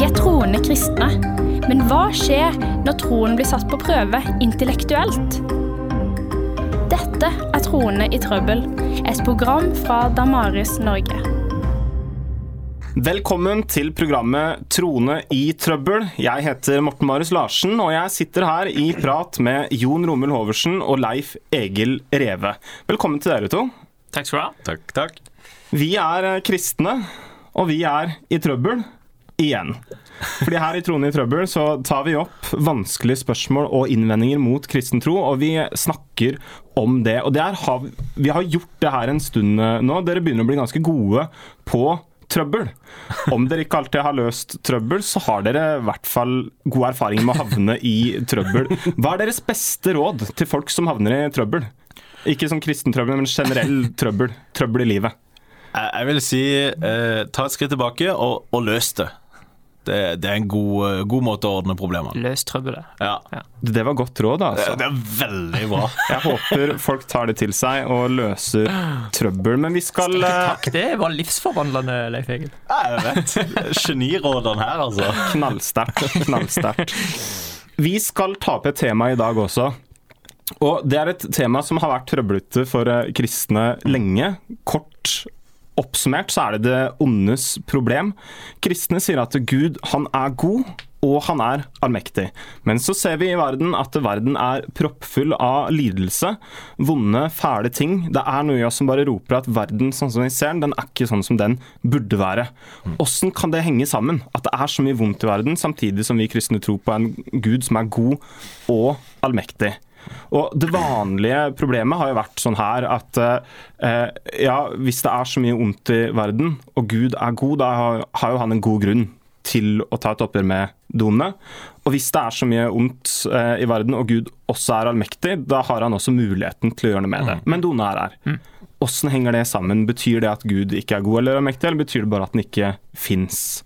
De er troende kristne. Men hva skjer når troen blir satt på prøve intellektuelt? Dette er Troende i trøbbel, et program fra Damaris Norge. Velkommen til programmet Trone i trøbbel. Jeg heter Morten Marius Larsen, og jeg sitter her i prat med Jon Romul Hoversen og Leif Egil Reve. Velkommen til dere to. Takk skal du ha. Takk, takk. Vi er kristne, og vi er i trøbbel igjen. Fordi her i Trone i trøbbel så tar vi opp vanskelige spørsmål og innvendinger mot kristen tro, og vi snakker om det. Og det er, vi har gjort det her en stund eh, nå. Dere begynner å bli ganske gode på trøbbel. Om dere ikke alltid har løst trøbbel, så har dere i hvert fall god erfaring med å havne i trøbbel. Hva er deres beste råd til folk som havner i trøbbel? Ikke som kristen trøbbel, men generell trøbbel. Trøbbel i livet. Jeg vil si eh, ta et skritt tilbake og, og løs det. Det, det, er en god, eh, god, måte å ordne problemene Løs trøbbelet. Ja. ja. Det var godt råd, altså. Det, det, er veldig bra. Jeg håper folk tar det til seg og løser trøbbel, men vi skal Takk, det var livsforvandlende, Leif Egil. Ja, jeg vet. Genirådene her, altså. Knallsterkt. Knallsterkt. Vi skal ta opp et tema i dag også. Og det er et tema som har vært trøblete for eh, kristne lenge. Kort Oppsummert så er det det ondes problem. Kristne sier at Gud han er god, og han er allmektig. Men så ser vi i verden at verden er proppfull av lidelse, vonde, fæle ting. Det er noe i oss som bare roper at verden sånn som vi ser den, den er ikke sånn som den burde være. Åssen kan det henge sammen? At det er så mye vondt i verden, samtidig som vi kristne tror på en Gud som er god og allmektig. Og Det vanlige problemet har jo vært sånn her at eh, ja, hvis det er så mye ondt i verden, og Gud er god, da har, har jo han en god grunn til å ta et oppgjør med donene. Og hvis det er så mye ondt eh, i verden, og Gud også er allmektig, da har han også muligheten til å gjøre noe med det. Mm. Men donene er her. Mm. Hvordan henger det sammen? Betyr det at Gud ikke er god eller mektig, eller betyr det bare at den ikke fins?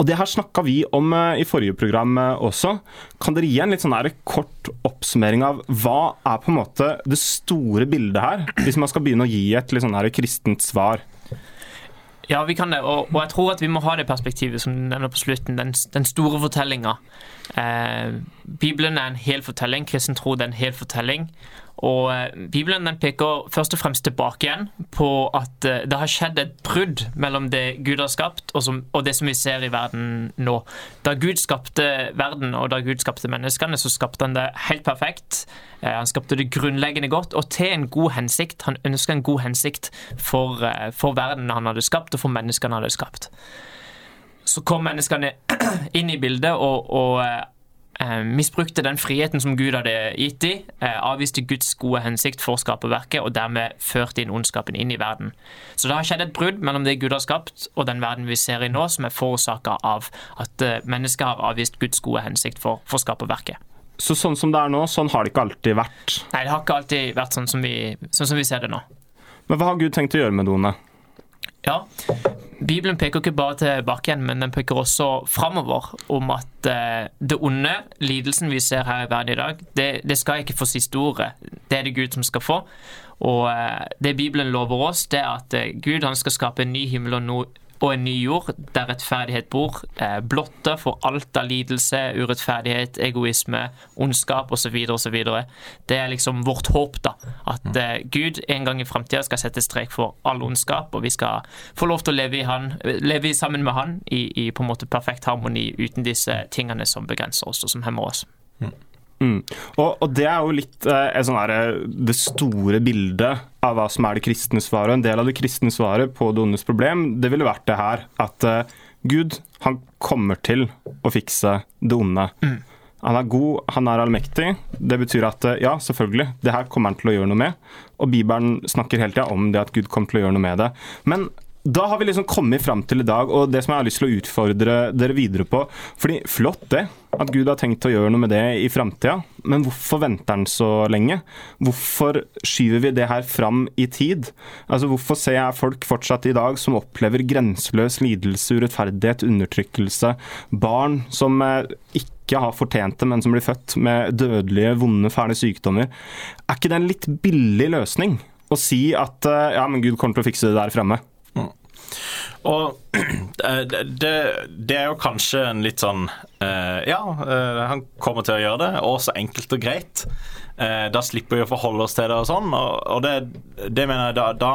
Og Det her snakka vi om eh, i forrige program eh, også. Kan dere gi en litt sånn kort oppsummering av hva er på en måte det store bildet her, hvis man skal begynne å gi et litt sånn kristent svar? Ja, vi kan det. Og, og, jeg tror at vi må ha det perspektivet som du nevner på slutten, den, den store fortellinga. Eh, Bibelen er en hel fortelling, kristen tro er en hel fortelling. Og eh, Bibelen den peker først og fremst tilbake igjen på at eh, det har skjedd et brudd mellom det Gud har skapt, og, som, og, det som vi ser i verden nå. Da Gud skapte verden, og da Gud skapte menneskene, så skapte han det helt perfekt. Eh, han skapte det grunnleggende godt, og til en god hensikt. Han ønska en god hensikt for, for verden han hadde skapt, og for menneskene han hadde skapt. Så kom menneskene inn i bildet, og, og misbrukte den friheten som Gud hadde gitt dem, eh, avviste Guds gode hensikt for skaperverket, og dermed førte inn ondskapen inn i verden. Så det har skjedd et brudd mellom det Gud har skapt, og den verden vi ser i nå, som er forårsaka av at mennesker mennesket har avvist Guds gode hensikt for, for skaperverket. Så sånn som det er nå, sånn har det ikke alltid vært? Nei, det har ikke alltid vært sånn som vi, sånn som vi ser det nå. Men hva har Gud tenkt å gjøre med doene? Ja, Bibelen peker ikke bare tilbake igjen, men den peker også framover om at eh, det onde, lidelsen vi ser her i verden i dag, det, det skal ikke få siste ordet. Det er det Gud som skal få. Og eh, det Bibelen lover oss, det er at eh, Gud han skal skape en ny himmel og no, og en ny jord der rettferdighet bor. Blotte for alt av lidelse, urettferdighet, egoisme, ondskap osv. osv. Det er liksom vårt håp, da. At mm. eh, Gud en gang i framtida skal sette strek for all ondskap, og vi skal få lov til å leve, i han, leve sammen med Han i, i, på en måte perfekt harmoni uten disse tingene som begrenser oss, og som hemmer oss. Mm. Mm. Og, og, det er jo litt eh, sånn her, det store bildet av hva som er det kristne svaret. En del av det kristne svaret på det ondes problem, det ville vært det her at eh, Gud, han kommer til å fikse det onde. Mm. Han er god, han er allmektig. Det betyr at eh, ja, selvfølgelig, det her kommer han til å gjøre noe med. Og Bibelen snakker hele tida om det at Gud kommer til å gjøre noe med det. Men da har vi liksom kommet fram til i dag, og det som jeg har lyst til å utfordre dere videre på fordi Flott det, at Gud har tenkt å gjøre noe med det i framtida, men hvorfor venter han så lenge? Hvorfor skyver vi det her fram i tid? Altså Hvorfor ser jeg folk fortsatt i dag som opplever grenseløs lidelse, urettferdighet, undertrykkelse, barn som eh, ikke har fortjent det, men som blir født med dødelige, vonde, fæle sykdommer? Er ikke det en litt billig løsning å si at eh, ja, men Gud kommer til å fikse det der fremme? Og det, det, er jo kanskje en litt sånn uh, Ja, uh, han kommer til å gjøre det, og så enkelt og greit. Uh, da slipper vi å forholde oss til det og sånn, og, det, det, mener jeg da, da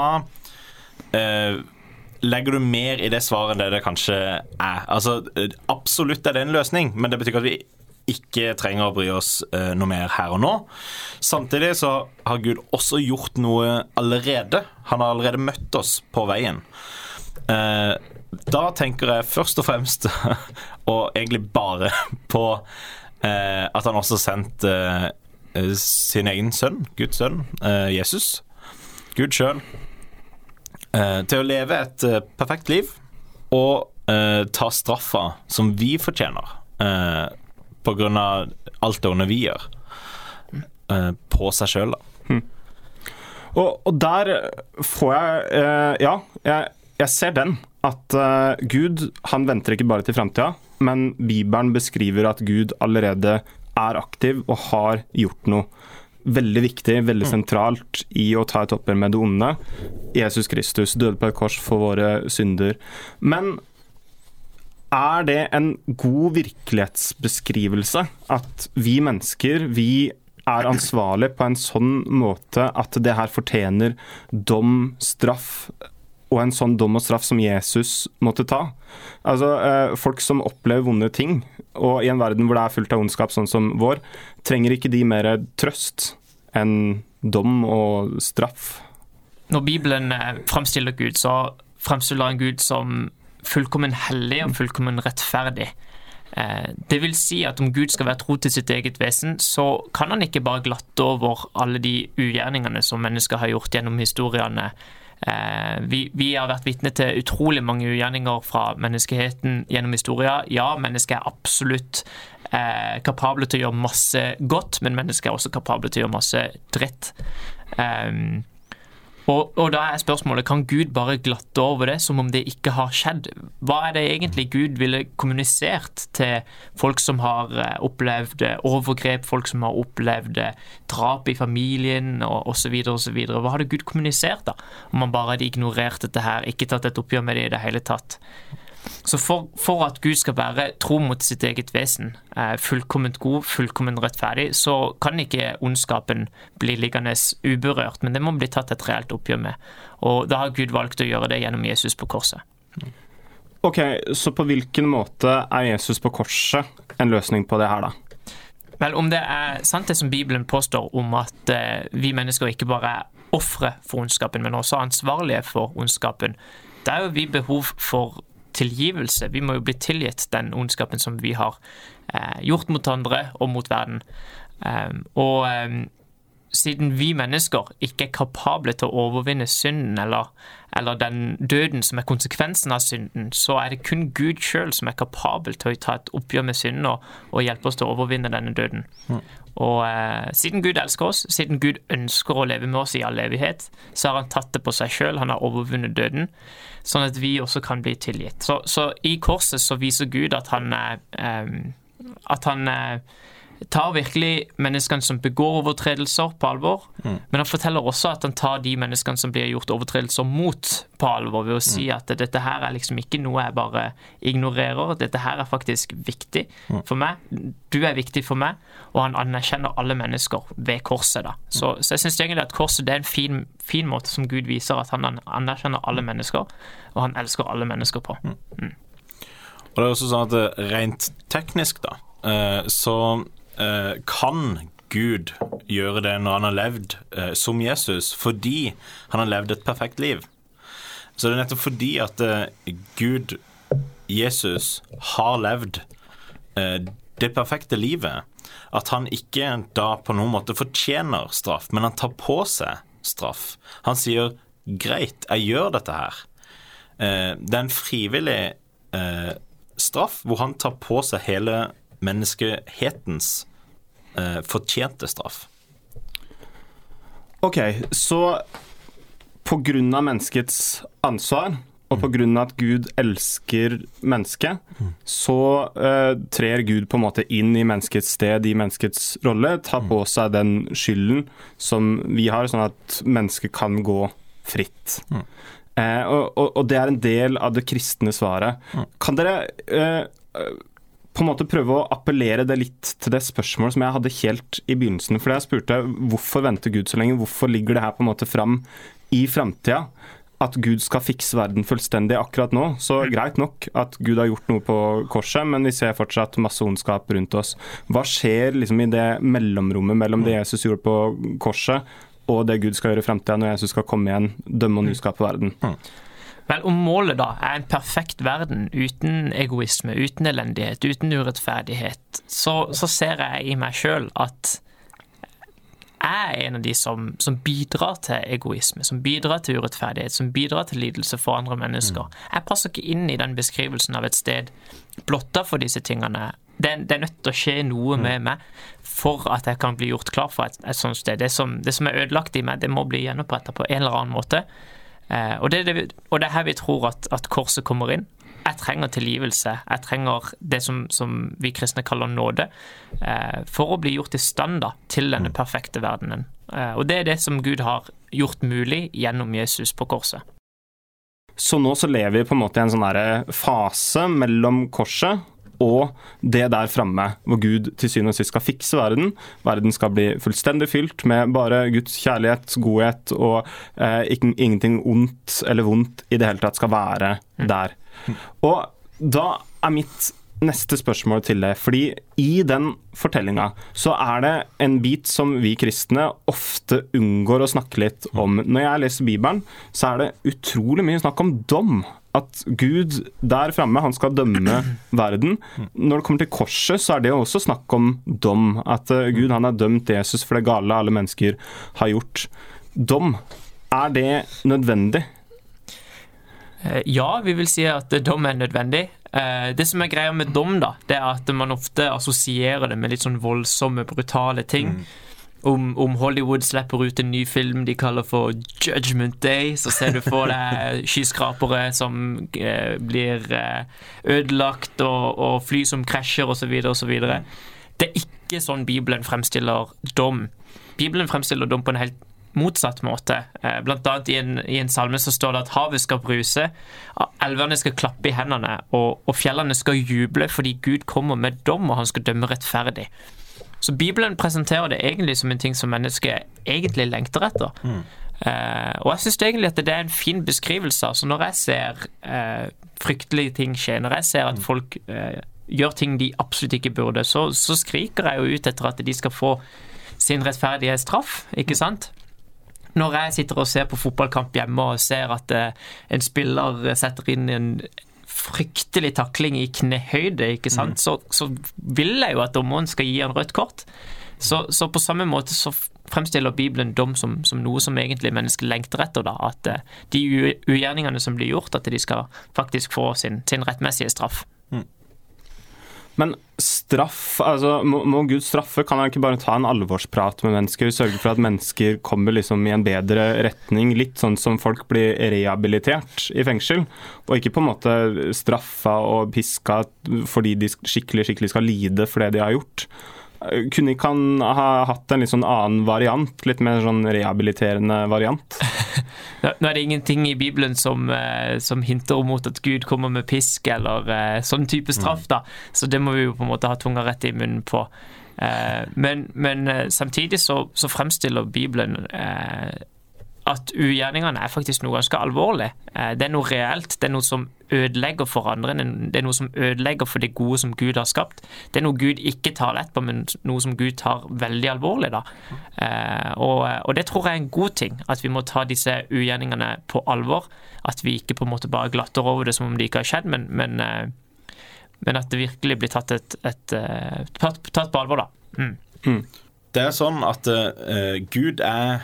legger du mer i det svaret enn det det kanskje er. Altså, absolutt er det en løsning, men det betyr ikke at vi ikke trenger å bry oss eh, noe mer her og nå. Samtidig så har Gud også gjort noe allerede. Han har allerede møtt oss på veien. Eh, da tenker jeg først og fremst, og egentlig bare, på eh, at han også sendte eh, sin egen sønn, Guds sønn, eh, Jesus, Gud sjøl, eh, til å leve et perfekt liv og ta straffa som vi fortjener pga. alt det onde vi gjør, eh, på seg sjøl, da. Mm. Og, og, der får jeg eh, Ja, jeg, jeg, ser den. At uh, Gud han venter ikke bare til framtida, men Bibelen beskriver at Gud allerede er aktiv og har gjort noe veldig viktig, veldig hmm. sentralt i å ta et oppgjør med det onde. Jesus Kristus døde på et kors for våre synder. Men er det en god virkelighetsbeskrivelse at vi mennesker, vi er ansvarlig på en sånn måte at det her fortjener dom, straff, og en sånn dom og straff som Jesus måtte ta. Altså, eh, Folk som opplever vonde ting, og i en verden hvor det er fullt av ondskap sånn som vår, trenger ikke de mer trøst enn dom og straff? Når Bibelen eh, fremstiller Gud, så fremstiller han Gud som fullkommen hellig og fullkommen rettferdig. Eh, det vil si at om Gud skal være tro til sitt eget vesen, så kan han ikke bare glatte over alle de ugjerningene som mennesker har gjort gjennom historiene. Eh, vi, vi har vært vitne til utrolig mange ugjerninger fra menneskeheten gjennom historien. Ja, mennesket er absolutt eh, kapable til å gjøre masse godt, men mennesket er også kapable til å gjøre masse dritt. Um, og, og, da er spørsmålet kan Gud bare glatte over det som om det ikke har skjedd? Hva er det egentlig Gud ville kommunisert til folk som har eh, opplevd overgrep, folk som har opplevd drap i familien og osv. osv.? Hva hadde Gud kommunisert da, om han bare hadde ignorert dette her, ikke tatt et oppgjør med det i det hele tatt? Så for, for, at Gud skal være tro mot sitt eget vesen, eh, fullkomment god, fullkomment rettferdig, så kan ikke ondskapen bli liggende uberørt, men det må bli tatt et reelt oppgjør med. Og da har Gud valgt å gjøre det gjennom Jesus på korset. Ok, Så på hvilken måte er Jesus på korset en løsning på det her, da? Vel, om det er sant det som Bibelen påstår om at eh, vi mennesker ikke bare er ofre for ondskapen, men også ansvarlige for ondskapen, da er jo vi behov for tilgivelse. Vi må jo bli tilgitt den ondskapen som vi har eh, gjort mot andre og mot verden. Um, og um, siden vi mennesker ikke er kapable til å overvinne synden eller, eller, den døden som er konsekvensen av synden, så er det kun Gud sjøl som er kapabel til å ta et oppgjør med synden og, og hjelpe oss til å overvinne denne døden. Mm. Og eh, siden Gud elsker oss, siden Gud ønsker å leve med oss i all evighet, så har han tatt det på seg sjøl, han har overvunnet døden, sånn at vi også kan bli tilgitt. Så, så i korset så viser Gud at han er eh, at han eh, tar virkelig menneskene som begår overtredelser, på alvor. Mm. Men han forteller også at han tar de menneskene som blir gjort overtredelser mot, på alvor, ved å si mm. at dette her er liksom ikke noe jeg bare ignorerer. Dette her er faktisk viktig mm. for meg. Du er viktig for meg. Og han anerkjenner alle mennesker ved korset. da. Så, mm. så jeg syns egentlig at korset det er en fin, fin, måte som Gud viser at han anerkjenner alle mennesker, og han elsker alle mennesker på. Mm. mm. Og det er også sånn at eh, rent teknisk, da, eh, så kan Gud gjøre det når han har levd eh, som Jesus, fordi han har levd et perfekt liv. Så det er nettopp fordi at eh, Gud, Jesus, har levd det perfekte livet, at han ikke da på noen måte fortjener straff, men han tar på seg straff. Han sier 'greit, jeg gjør dette her'. Det er en frivillig straff hvor han tar på seg hele menneskehetens eh, fortjente straff. Ok, så av menneskets ansvar, og på grunn av at Gud elsker mennesket, så uh, trer Gud på en måte inn i menneskets sted, i menneskets rolle, tar på seg den skylden som vi har, sånn at mennesket kan gå fritt. Uh, og, og, og det er en del av det kristne svaret. Kan dere eh, på en måte prøve å appellere det litt til det spørsmålet som jeg hadde helt i begynnelsen? For jeg spurte hvorfor venter Gud så lenge? Hvorfor ligger det her på en måte fram i framtida? At Gud skal fikse verden fullstendig akkurat nå. Så greit nok at Gud har gjort noe på korset, men vi ser fortsatt masse ondskap rundt oss. Hva skjer liksom i det mellomrommet mellom det Jesus gjorde på korset, og det Gud skal gjøre i framtida, når Jesus skal komme igjen, dømme og nyskape verden? Vel, om målet da er en perfekt verden uten egoisme, uten elendighet, uten urettferdighet, så, så ser jeg i meg sjøl at jeg er en av de som, som, bidrar til egoisme, som bidrar til urettferdighet, som bidrar til lidelse for andre mennesker. Jeg passer ikke inn i den beskrivelsen av et sted blotta for disse tingene. Det, det er nødt til å skje noe med meg for at jeg kan bli gjort klar for et, et sånt sted. Det som, det som, er ødelagt i meg, det må bli gjenoppretta på en eller annen måte. Eh, og, det, det, og, det, er her vi tror at, at korset kommer inn jeg trenger tilgivelse. Jeg trenger det som, som vi kristne kaller nåde, eh, for å bli gjort i stand da, til denne mm. perfekte verdenen. Eh, og det er det som Gud har gjort mulig gjennom Jesus på korset. Så nå så lever vi på en måte i en sånn fase mellom korset og det der framme, hvor Gud til syvende og sist skal fikse verden. Verden skal bli fullstendig fylt med bare Guds kjærlighet, godhet, og eh, ingenting ondt eller vondt i det hele tatt skal være mm. der. Og da er mitt neste spørsmål til det. Fordi i den fortellinga så er det en bit som vi kristne ofte unngår å snakke litt om. Når jeg leser Bibelen, så er det utrolig mye snakk om dom. At Gud der framme, han skal dømme verden. Når det kommer til korset, så er det også snakk om dom. At eh, Gud han har dømt Jesus for det gale alle mennesker har gjort. Dom, er det nødvendig? Eh, ja, vi vil si at dom er nødvendig. Eh, det som er greia med dom, da, det er at man ofte assosierer det med litt sånn voldsomme, brutale ting. Mm. Om, om, Hollywood slipper ut en ny film de kaller for Judgment Day, så ser du for deg skyskrapere som eh, blir eh, ødelagt, og, og, fly som krasjer, osv., osv. Det er ikke sånn Bibelen fremstiller dom. Bibelen fremstiller dom på en helt motsatt måte. Eh, blant annet i en, i en, salme så står det at havet skal bruse, elvene skal klappe i hendene, og, og, fjellene skal juble fordi Gud kommer med dom, og han skal dømme rettferdig. Så Bibelen presenterer det egentlig som en ting som mennesket egentlig lengter etter. Mm. Uh, og jeg syns egentlig at det er en fin beskrivelse. Altså når jeg ser uh, fryktelige ting skje, når jeg ser at mm. folk uh, gjør ting de absolutt ikke burde, så, så skriker jeg jo ut etter at de skal få sin rettferdige straff, ikke mm. sant? Når jeg sitter og ser på fotballkamp hjemme og ser at en spiller setter inn en fryktelig takling i knehøyde, ikke sant, mm. så, så, vil jeg jo at dommeren skal gi han rødt kort. Så, så, på samme måte så fremstiller Bibelen dom som, som noe som egentlig mennesket lengter etter. da, At eh, de ugjerningene som blir gjort, at de skal faktisk få sin, sin rettmessige straff. Men straff, altså må, må, Gud straffe? Kan han ikke bare ta en alvorsprat med mennesker? Sørge for at mennesker kommer liksom i en bedre retning? Litt sånn som folk blir rehabilitert i fengsel. Og ikke på en måte straffa og piska fordi de skikkelig, skikkelig skal lide for det de har gjort. Kunne ikke han ha hatt en litt sånn annen variant? Litt mer sånn rehabiliterende variant? Nå er det ingenting i Bibelen som, eh, som hinter mot at Gud kommer med pisk eller uh, sånn type straff, da. Så det må vi jo på en måte ha tunga rett i munnen på. Uh, men, men samtidig så, så, fremstiller Bibelen at ugjerningene er faktisk noe ganske alvorlig. Det er noe reelt. Det er noe som ødelegger for andre. Det er noe som ødelegger for det gode som Gud har skapt. Det er noe Gud ikke tar lett på, men noe som Gud tar veldig alvorlig. da. Eh, og, og, det tror jeg er en god ting, at vi må ta disse ugjerningene på alvor. At vi ikke på en måte bare glatter over det som om det ikke har skjedd, men, men, eh, men at det virkelig blir tatt, et, et, et, eh, tatt på alvor, da. Mm. Mm. Det er sånn at uh, Gud er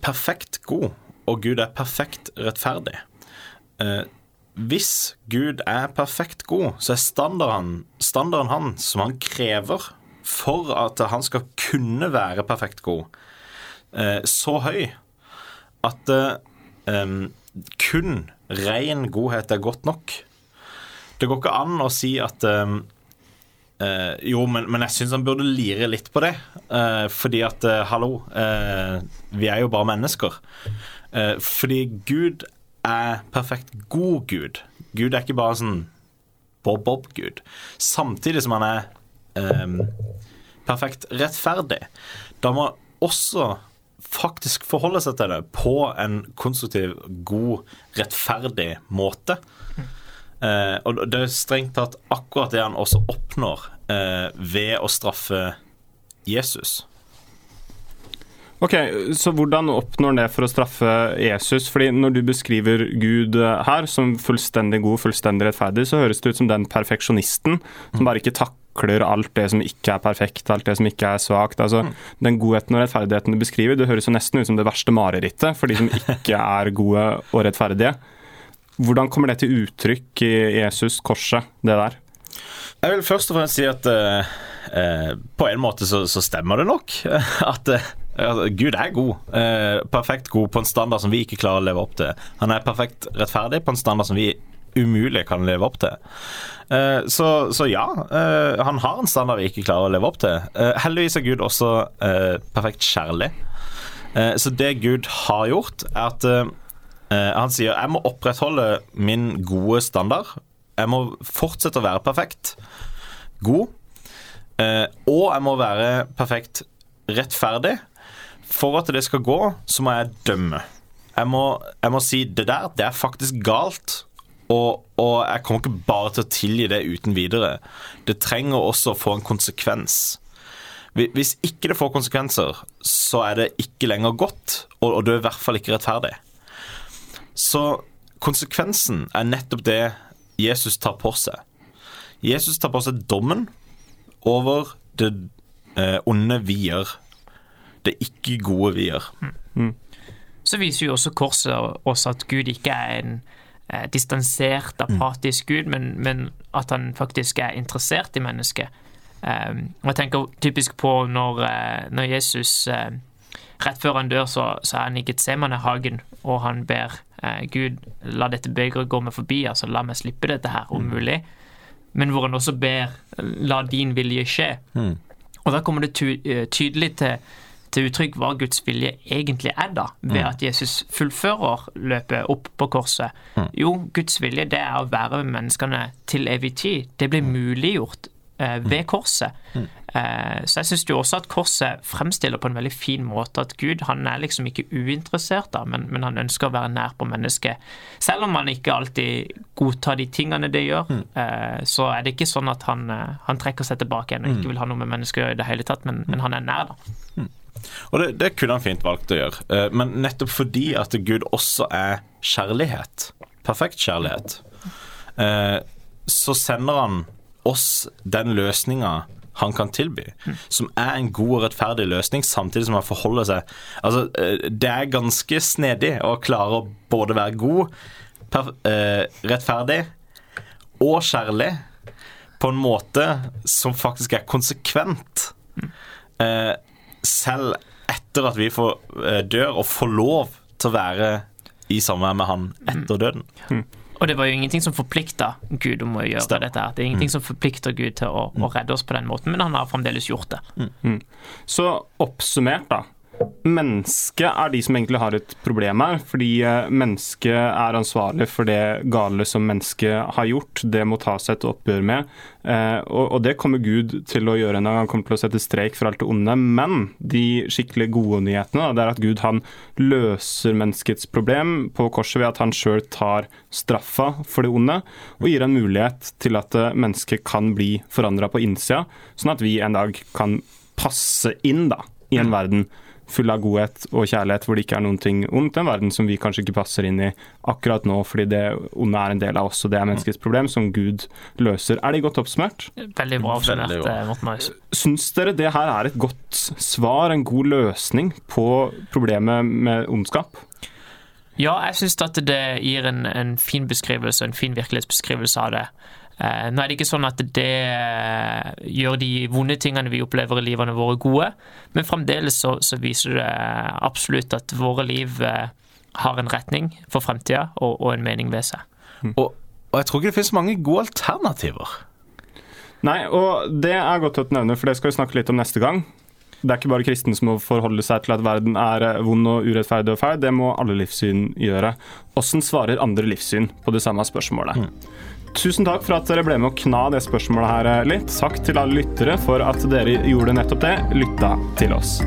perfekt god, og Gud er perfekt rettferdig. Uh, hvis Gud er perfekt god, så er standarden, standarden han som han krever for at han skal kunne være perfekt god, eh, så høy at um, kun ren godhet er godt nok. Det går ikke an å si at eh, jo, men, men jeg syns han burde lire litt på det. Uh, fordi at, uh, hallo, vi er jo bare mennesker. fordi Gud er perfekt god Gud. Gud er ikke bare sånn bob-bob-gud. Samtidig som han er um, perfekt rettferdig. Da må også faktisk forholde seg til det på en konstruktiv, god, rettferdig måte. Eh, og det er strengt tatt akkurat det han også oppnår eh, ved å straffe Jesus. Ok, Så hvordan oppnår han det for å straffe Jesus? Fordi Når du beskriver Gud eh, her som fullstendig god, fullstendig rettferdig, så høres det ut som den perfeksjonisten som bare ikke takler alt det som ikke er perfekt, alt det som ikke er svakt. Altså, Den godheten og rettferdigheten du beskriver, det høres jo nesten ut som det verste marerittet for de som ikke er gode og rettferdige. Hvordan kommer det til uttrykk i Jesus, korset, det der? Jeg vil først og fremst si at eh, eh, på en måte så, så stemmer det nok. At eh, altså, Gud er god. Eh, perfekt god på en standard som vi ikke klarer å leve opp til. Han er perfekt rettferdig på en standard som vi umulig kan leve opp til. Eh, så, så, ja, eh, han har en standard vi ikke klarer å leve opp til. Eh, heldigvis er Gud også eh, perfekt kjærlig. Eh, så det Gud har gjort, er at han sier jeg må opprettholde min gode standard. Jeg må fortsette å være perfekt god. og jeg må være perfekt rettferdig. For at det skal gå, så må jeg dømme. Jeg må, jeg må si det der, det er faktisk galt. Og, og, jeg kommer ikke bare til å tilgi det uten videre. Det trenger også å få en konsekvens. Hvis ikke det får konsekvenser, så er det ikke lenger godt, og, og det er i hvert fall ikke rettferdig. Så konsekvensen er nettopp det Jesus tar på seg. Jesus tar på seg dommen over det eh, onde vi gjør. Det ikke gode vi gjør. Mm. Så viser jo også korset oss at Gud ikke er en eh, distansert, apatisk Gud, men, men, at han faktisk er interessert i mennesket. Um, og jeg tenker typisk på når, uh, når Jesus uh, Rett før han dør, så, så er han i Getsemane-hagen, og han ber uh, Gud la dette begeret gå meg forbi, altså la meg slippe dette her, om mulig. Men hvor han også ber la din vilje skje. Mm. Og da kommer det ty tydelig til, til uttrykk hva Guds vilje egentlig er, da, ved at Jesus fullfører løpet opp på korset. Jo, Guds vilje det er å være med menneskene til evig tid. Det blir muliggjort eh, ved korset. Eh, så jeg syns jo også at korset fremstiller på en veldig fin måte at Gud han er liksom ikke uinteressert, da, men, men han ønsker å være nær på mennesket. Selv om han ikke alltid godtar de tingene det gjør, eh, så er det ikke sånn at han, eh, han trekker seg tilbake igjen og ikke vil ha noe med mennesker å gjøre i det hele tatt, men, men han er nær, da. Og det, det, kunne han fint valgt å gjøre. Eh, men nettopp fordi at Gud også er kjærlighet, perfekt kjærlighet, eh, så sender han oss den løsninga han kan tilby, som er en god og rettferdig løsning, samtidig som han forholder seg Altså, eh, det er ganske snedig å klare å både være god, per, rettferdig og kjærlig på en måte som faktisk er konsekvent. Eh, selv etter at vi får, eh, dør og får lov til å være i samvær med han etter døden. Mm. Og det var jo ingenting som forplikta Gud om å gjøre Stem. dette. her. Det er ingenting som forplikter Gud til å, å redde oss på den måten, men han har fremdeles gjort det. Så oppsummert, da. Mennesket er de som egentlig har et problem her. Fordi eh, mennesket er ansvarlig for det gale som mennesket har gjort. Det må tas et oppgjør med. Eh, og, det kommer Gud til å gjøre en gang. Han kommer til å sette streik for alt det onde. Men de skikkelig gode nyhetene det er at Gud han løser menneskets problem på korset ved at han sjøl tar straffa for det onde, og gir en mulighet til at eh, mennesket kan bli forandra på innsida, sånn at vi en dag kan passe inn da, i en verden full av godhet og kjærlighet, hvor det ikke er noen ting ondt. En verden som vi kanskje ikke passer inn i akkurat nå, fordi det onde er en del av oss, og det er menneskets problem, som Gud løser. Er det godt oppsummert? Veldig bra oppsummert, Morten Marius. Syns dere det her er et godt svar, en god løsning på problemet med ondskap? Ja, jeg syns at det gir en, en fin beskrivelse, en fin virkelighetsbeskrivelse av det. Eh, nå er det ikke sånn at det eh, gjør de vonde tingene vi opplever i livene våre, gode, men fremdeles så, så viser det absolutt at våre liv eh, har en retning for fremtida og, og en mening ved seg. Og, og jeg tror ikke det finnes mange gode alternativer. Nei, og det er godt å nevne, for det skal vi snakke litt om neste gang. det er ikke bare kristne som må forholde seg til at verden er vond og urettferdig og feil, det må alle livssyn gjøre. Hvordan svarer andre livssyn på det samme spørsmålet? Tusen takk for at dere ble med å kna det spørsmålet her eh, litt. Takk til alle lyttere for at dere gjorde nettopp det, lytta til oss.